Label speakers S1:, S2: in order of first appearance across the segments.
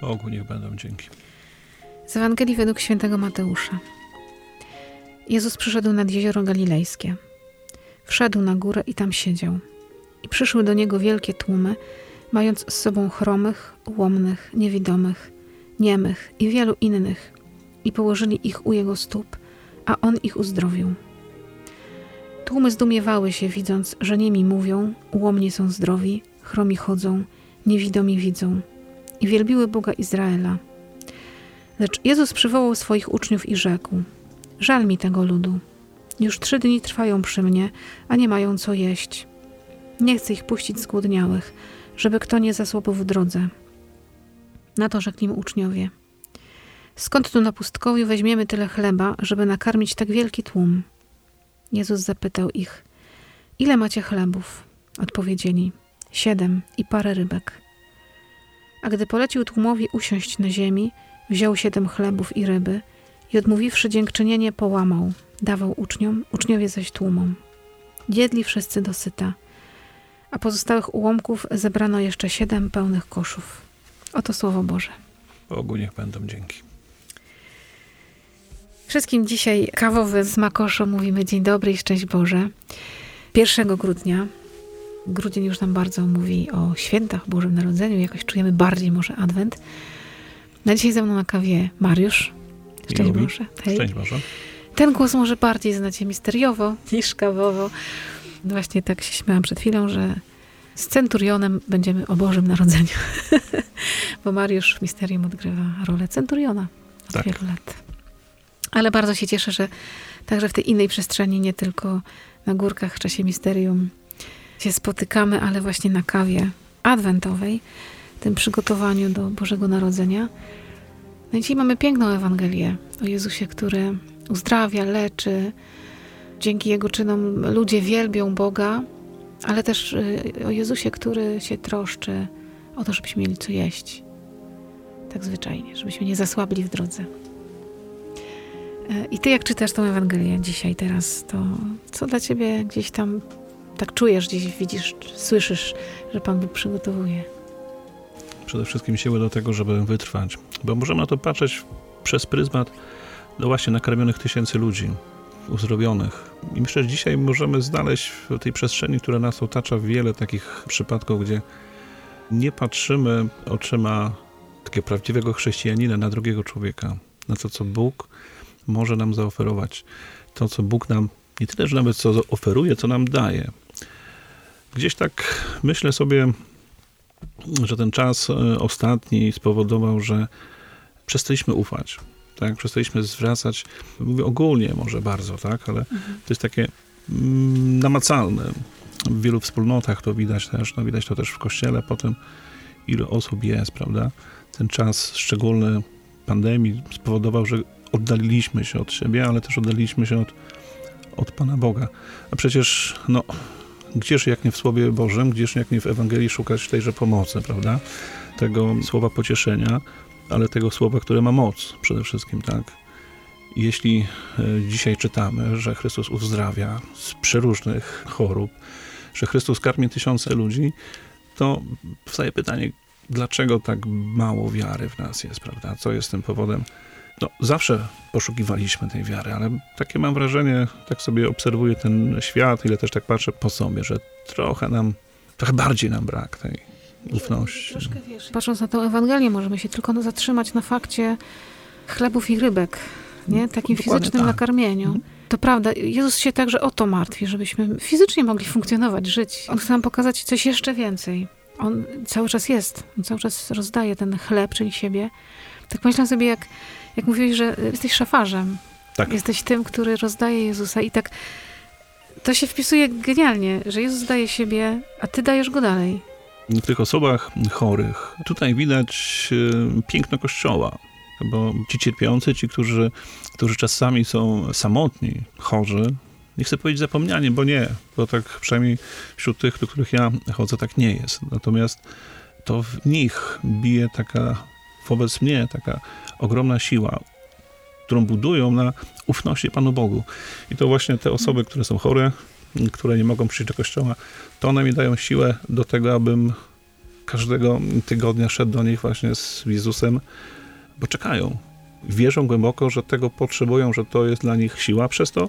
S1: Bogu niech będą dzięki.
S2: Z Ewangelii według świętego Mateusza. Jezus przyszedł nad jezioro galilejskie. Wszedł na górę i tam siedział. I przyszły do niego wielkie tłumy, mając z sobą chromych, łomnych, niewidomych, niemych i wielu innych, i położyli ich u jego stóp, a on ich uzdrowił. Tłumy zdumiewały się, widząc, że niemi mówią, łomni są zdrowi, chromi chodzą, niewidomi widzą, i wielbiły Boga Izraela. Lecz Jezus przywołał swoich uczniów i rzekł: Żal mi tego ludu. Już trzy dni trwają przy mnie, a nie mają co jeść. Nie chcę ich puścić zgłodniałych, żeby kto nie zasłabł w drodze. Na to rzekli mu uczniowie. Skąd tu na pustkowiu weźmiemy tyle chleba, żeby nakarmić tak wielki tłum? Jezus zapytał ich, ile macie chlebów? Odpowiedzieli, siedem i parę rybek. A gdy polecił tłumowi usiąść na ziemi, wziął siedem chlebów i ryby i odmówiwszy dziękczynienie, połamał, dawał uczniom, uczniowie zaś tłumom. Jedli wszyscy dosyta, a pozostałych ułomków zebrano jeszcze siedem pełnych koszów. Oto słowo Boże.
S1: Bogu niech będą dzięki.
S2: Wszystkim dzisiaj kawowy z Makoszo mówimy dzień dobry i szczęść Boże. 1 grudnia, grudzień już nam bardzo mówi o świętach Bożym Narodzeniu, jakoś czujemy bardziej może Adwent. Na dzisiaj ze mną na kawie Mariusz. Szczęść Boże.
S1: Hej. Szczęść Boże.
S2: Ten głos może bardziej znacie misteriowo niż kawowo. Właśnie tak się śmiałam przed chwilą, że z Centurionem będziemy o Bożym Narodzeniu. Bo Mariusz w Misterium odgrywa rolę Centuriona od tak. wielu lat. Ale bardzo się cieszę, że także w tej innej przestrzeni, nie tylko na górkach w czasie Misterium się spotykamy, ale właśnie na kawie adwentowej, tym przygotowaniu do Bożego Narodzenia. No i dzisiaj mamy piękną Ewangelię o Jezusie, który uzdrawia, leczy. Dzięki Jego czynom ludzie wielbią Boga, ale też y, o Jezusie, który się troszczy o to, żebyśmy mieli co jeść. Tak zwyczajnie, żebyśmy nie zasłabli w drodze. E, I ty, jak czytasz tą Ewangelię dzisiaj, teraz, to co dla ciebie gdzieś tam tak czujesz, gdzieś widzisz, słyszysz, że Pan Bóg przygotowuje?
S1: Przede wszystkim siłę do tego, żeby wytrwać, bo możemy na to patrzeć przez pryzmat no właśnie nakarmionych tysięcy ludzi, uzdrowionych. I myślę, że dzisiaj możemy znaleźć w tej przestrzeni, która nas otacza, wiele takich przypadków, gdzie nie patrzymy oczyma takiego prawdziwego chrześcijanina na drugiego człowieka, na to, co Bóg może nam zaoferować. To, co Bóg nam nie tyle, że nawet co oferuje, co nam daje. Gdzieś tak myślę sobie, że ten czas e, ostatni spowodował, że przestaliśmy ufać. Tak, przestaliśmy zwracać, mówię ogólnie może bardzo, tak, ale mhm. to jest takie mm, namacalne. W wielu wspólnotach to widać też, no widać to też w kościele potem, ile osób jest, prawda. Ten czas szczególny pandemii spowodował, że oddaliliśmy się od siebie, ale też oddaliliśmy się od, od Pana Boga. A przecież, no, gdzież jak nie w Słowie Bożym, gdzież jak nie w Ewangelii szukać tejże pomocy, prawda? Tego słowa pocieszenia, ale tego słowa, które ma moc przede wszystkim, tak? Jeśli e, dzisiaj czytamy, że Chrystus uzdrawia z przeróżnych chorób, że Chrystus karmi tysiące ludzi, to powstaje pytanie, dlaczego tak mało wiary w nas jest, prawda? Co jest tym powodem? No, zawsze poszukiwaliśmy tej wiary, ale takie mam wrażenie, tak sobie obserwuję ten świat, ile też tak patrzę po sobie, że trochę nam, trochę bardziej nam brak tej ufności. Troszkę
S2: wiesz, patrząc na tę Ewangelię, możemy się tylko zatrzymać na fakcie chlebów i rybek, nie? Takim Dokładnie fizycznym tak. nakarmieniu. Mhm. To prawda, Jezus się także o to martwi, żebyśmy fizycznie mogli funkcjonować, żyć. On chce nam pokazać coś jeszcze więcej. On cały czas jest, on cały czas rozdaje ten chleb, czyli siebie. Tak myślę sobie, jak jak mówiłeś, że jesteś szafarzem. Tak. Jesteś tym, który rozdaje Jezusa i tak to się wpisuje genialnie, że Jezus daje siebie, a ty dajesz go dalej.
S1: W tych osobach chorych tutaj widać e, piękno Kościoła, bo ci cierpiący, ci, którzy, którzy czasami są samotni, chorzy, nie chcę powiedzieć zapomniani, bo nie, bo tak przynajmniej wśród tych, do których ja chodzę, tak nie jest. Natomiast to w nich bije taka, wobec mnie, taka ogromna siła, którą budują na ufności Panu Bogu. I to właśnie te osoby, które są chore, które nie mogą przyjść do kościoła, to one mi dają siłę do tego, abym każdego tygodnia szedł do nich właśnie z Jezusem, bo czekają. Wierzą głęboko, że tego potrzebują, że to jest dla nich siła. Przez to,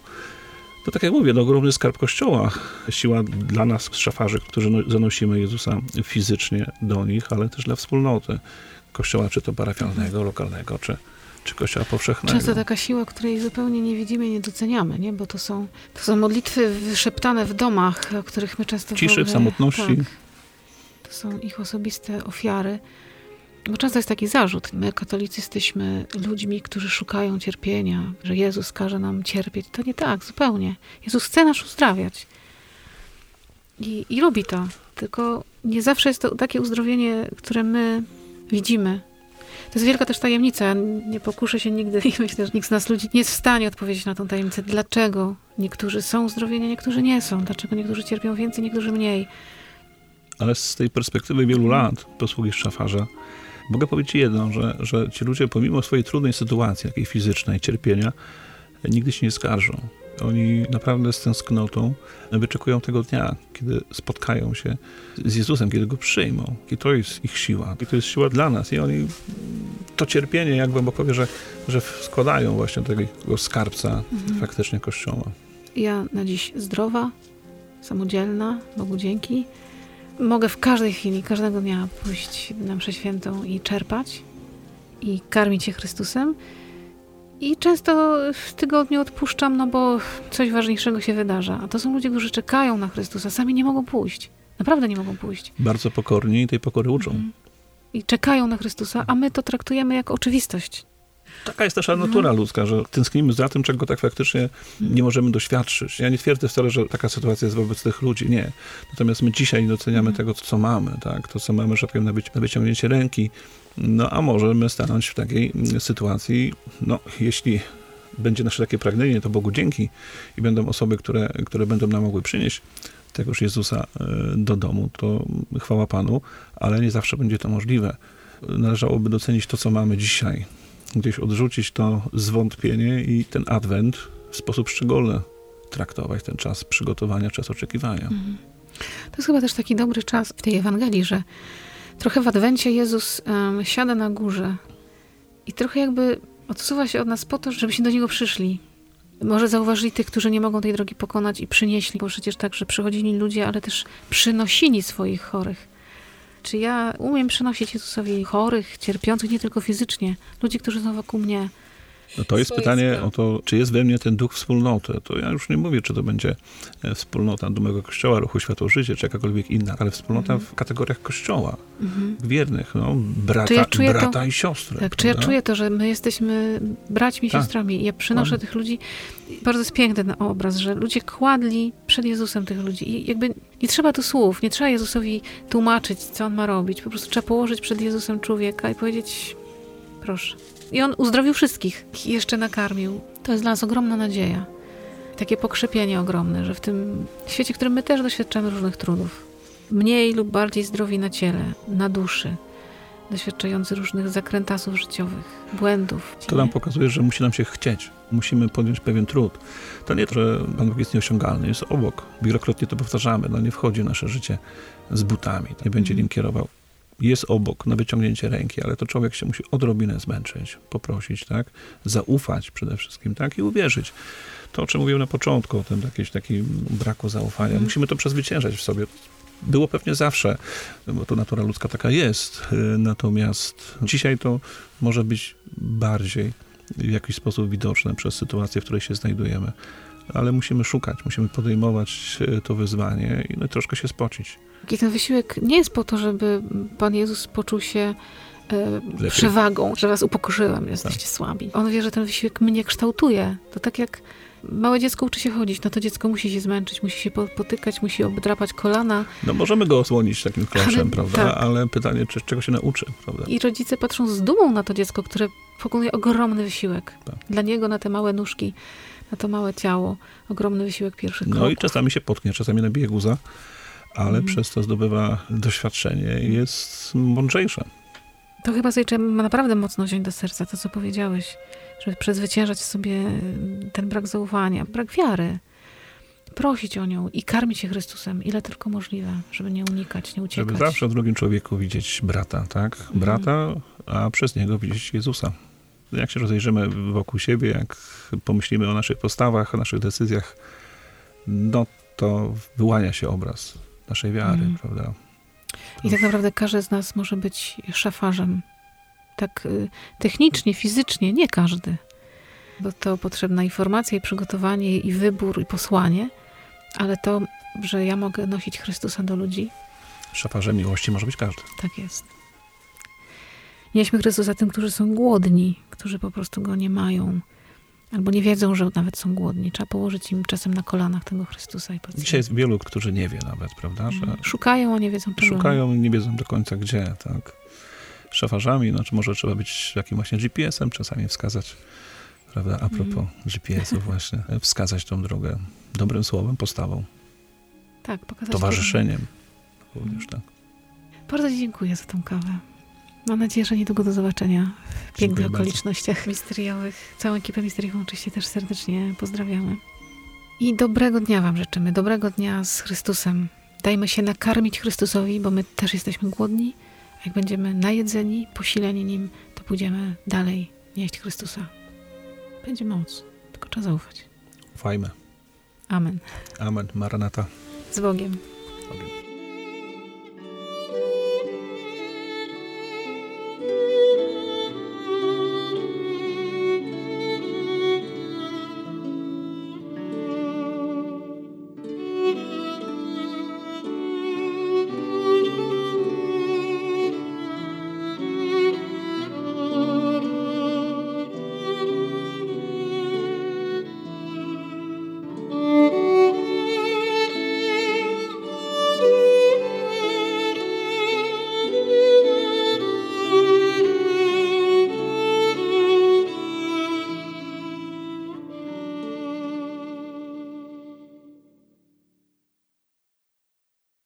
S1: to tak jak mówię, no, ogromny skarb Kościoła. Siła dla nas, szafarzy, którzy no, zanosimy Jezusa fizycznie do nich, ale też dla wspólnoty Kościoła, czy to parafialnego, lokalnego, czy, czy Kościoła powszechnego.
S2: Często taka siła, której zupełnie nie widzimy nie doceniamy, nie? bo to są, to są modlitwy wyszeptane w domach, o których my często
S1: Ciszy, w,
S2: ogóle,
S1: w samotności.
S2: Tak, to są ich osobiste ofiary. Bo często jest taki zarzut. My, katolicy, jesteśmy ludźmi, którzy szukają cierpienia, że Jezus każe nam cierpieć. To nie tak, zupełnie. Jezus chce nas uzdrawiać. I, I lubi to. Tylko nie zawsze jest to takie uzdrowienie, które my widzimy. To jest wielka też tajemnica. Nie pokuszę się nigdy i myślę, że nikt z nas ludzi nie jest w stanie odpowiedzieć na tą tajemnicę. Dlaczego niektórzy są uzdrowieni, niektórzy nie są? Dlaczego niektórzy cierpią więcej, niektórzy mniej?
S1: Ale z tej perspektywy wielu lat posługi szafarza mogę powiedzieć jedno, że, że ci ludzie pomimo swojej trudnej sytuacji, jakiej fizycznej, cierpienia, nigdy się nie skarżą. Oni naprawdę z tęsknotą wyczekują tego dnia, kiedy spotkają się z Jezusem, kiedy Go przyjmą. I to jest ich siła. I to jest siła dla nas. I oni to cierpienie, jak głęboko wie, że, że składają właśnie tego skarbca mhm. faktycznie Kościoła.
S2: Ja na dziś zdrowa, samodzielna, Bogu dzięki. Mogę w każdej chwili, każdego dnia pójść na mszę świętą i czerpać i karmić się Chrystusem. I często w tygodniu odpuszczam, no bo coś ważniejszego się wydarza. A to są ludzie, którzy czekają na Chrystusa, sami nie mogą pójść. Naprawdę nie mogą pójść.
S1: Bardzo pokorni i tej pokory uczą. Mhm.
S2: I czekają na Chrystusa, a my to traktujemy jako oczywistość.
S1: Taka jest nasza natura ludzka, że tęsknimy za tym, czego tak faktycznie nie możemy doświadczyć. Ja nie twierdzę wcale, że taka sytuacja jest wobec tych ludzi, nie. Natomiast my dzisiaj doceniamy tego, co mamy, tak? To, co mamy, że tak na, na wyciągnięcie ręki. No, a możemy stanąć w takiej sytuacji, no, jeśli będzie nasze takie pragnienie, to Bogu dzięki i będą osoby, które, które będą nam mogły przynieść tegoż Jezusa e, do domu, to chwała Panu, ale nie zawsze będzie to możliwe. Należałoby docenić to, co mamy dzisiaj, gdzieś odrzucić to zwątpienie i ten adwent w sposób szczególny traktować, ten czas przygotowania, czas oczekiwania. Mhm.
S2: To jest chyba też taki dobry czas w tej Ewangelii, że trochę w adwencie Jezus um, siada na górze i trochę jakby odsuwa się od nas po to, żebyśmy do Niego przyszli. Może zauważyli tych, którzy nie mogą tej drogi pokonać i przynieśli, bo przecież tak, że przychodzili ludzie, ale też przynosili swoich chorych. Czy ja umiem przynosić Jezusowi chorych, cierpiących nie tylko fizycznie, ludzi, którzy są wokół mnie?
S1: No to jest pytanie o to, czy jest we mnie ten duch wspólnoty. To ja już nie mówię, czy to będzie e, wspólnota Dumego Kościoła, Ruchu Światło Życie, czy jakakolwiek inna, ale wspólnota mhm. w kategoriach Kościoła, mhm. wiernych, no, brata, ja brata to, i siostry.
S2: Tak, czy ja czuję to, że my jesteśmy braćmi i tak. siostrami i ja przynoszę tych ludzi. Bardzo jest piękny ten obraz, że ludzie kładli przed Jezusem tych ludzi i jakby nie trzeba tu słów, nie trzeba Jezusowi tłumaczyć, co On ma robić. Po prostu trzeba położyć przed Jezusem człowieka i powiedzieć, proszę, i on uzdrowił wszystkich i jeszcze nakarmił. To jest dla nas ogromna nadzieja. Takie pokrzepienie ogromne, że w tym świecie, w którym my też doświadczamy różnych trudów, mniej lub bardziej zdrowi na ciele, na duszy, doświadczający różnych zakrętasów życiowych, błędów.
S1: To nam pokazuje, że musi nam się chcieć. Musimy podjąć pewien trud. To nie to, że Pan Bóg jest nieosiągalny, jest obok. Wielokrotnie to powtarzamy. No nie wchodzi w nasze życie z butami. Nie będzie mm. nim kierował jest obok na wyciągnięcie ręki, ale to człowiek się musi odrobinę zmęczyć, poprosić, tak? Zaufać przede wszystkim, tak? I uwierzyć. To, o czym mówiłem na początku, o tym jakimś takim braku zaufania. Mm. Musimy to przezwyciężać w sobie. Było pewnie zawsze, bo to natura ludzka taka jest. Natomiast dzisiaj to może być bardziej w jakiś sposób widoczne przez sytuację, w której się znajdujemy. Ale musimy szukać, musimy podejmować to wyzwanie i no, troszkę się spocić.
S2: I ten wysiłek nie jest po to, żeby Pan Jezus poczuł się e, przewagą, że was upokorzyłem, jesteście tak. słabi. On wie, że ten wysiłek mnie kształtuje. To tak jak małe dziecko uczy się chodzić, no to dziecko musi się zmęczyć, musi się potykać, musi obdrapać kolana.
S1: No możemy go osłonić takim kloszem, prawda? Tak. Ale pytanie, czy, czego się nauczy, prawda?
S2: I rodzice patrzą z dumą na to dziecko, które pokonuje ogromny wysiłek. Tak. Dla niego na te małe nóżki, na to małe ciało, ogromny wysiłek pierwszych
S1: no
S2: kroków.
S1: No i czasami się potknie, czasami nabije guza ale mm. przez to zdobywa doświadczenie i jest mądrzejsze.
S2: To chyba sobie trzeba naprawdę mocno wziąć do serca to, co powiedziałeś, żeby przezwyciężać sobie ten brak zaufania, brak wiary. prosić o nią i karmić się Chrystusem, ile tylko możliwe, żeby nie unikać, nie uciekać.
S1: Żeby zawsze w drugim człowieku widzieć brata, tak?
S2: Mhm.
S1: Brata, a przez niego widzieć Jezusa. Jak się rozejrzymy wokół siebie, jak pomyślimy o naszych postawach, o naszych decyzjach, no to wyłania się obraz naszej wiary,
S2: Mhm.
S1: prawda?
S2: I tak naprawdę każdy z nas może być szafarzem. Tak y, technicznie, fizycznie, nie każdy. Bo to potrzebna informacja i przygotowanie i wybór i posłanie, ale to, że ja mogę nosić Chrystusa do ludzi,
S1: Szafarzem miłości może być każdy.
S2: tak jest. Nieśmy Chrystusa tym, którzy są głodni, którzy po prostu Go nie mają, albo nie wiedzą, że nawet są głodni. Trzeba położyć im czasem na kolanach tego Chrystusa i powiedzieć.
S1: Dzisiaj jest wielu, którzy nie wie nawet, prawda? Że
S2: Szukają, a nie wiedzą czego.
S1: szukają, nie wiedzą do końca gdzie, tak? Szafarzami, znaczy może trzeba być takim właśnie GPS-em czasami wskazać, prawda? A propos
S2: Mhm.
S1: GPS-ów właśnie, wskazać tą drogę dobrym słowem, postawą,
S2: Tak, pokazać
S1: towarzyszeniem również, tak.
S2: Bardzo Ci dziękuję za tą kawę. Mam nadzieję, że niedługo do zobaczenia w pięknych
S1: Dziękuję bardzo.
S2: okolicznościach misteriowych. Całą ekipę misteriową oczywiście też serdecznie pozdrawiamy. I dobrego dnia Wam życzymy. Dobrego dnia z Chrystusem. Dajmy się nakarmić Chrystusowi, bo my też jesteśmy głodni. A Jak będziemy najedzeni, posileni Nim, to pójdziemy dalej nieść Chrystusa. Będzie moc. Tylko trzeba zaufać.
S1: Ufajmy.
S2: Amen.
S1: Amen. Maranata.
S2: Z Bogiem.
S1: Bogiem.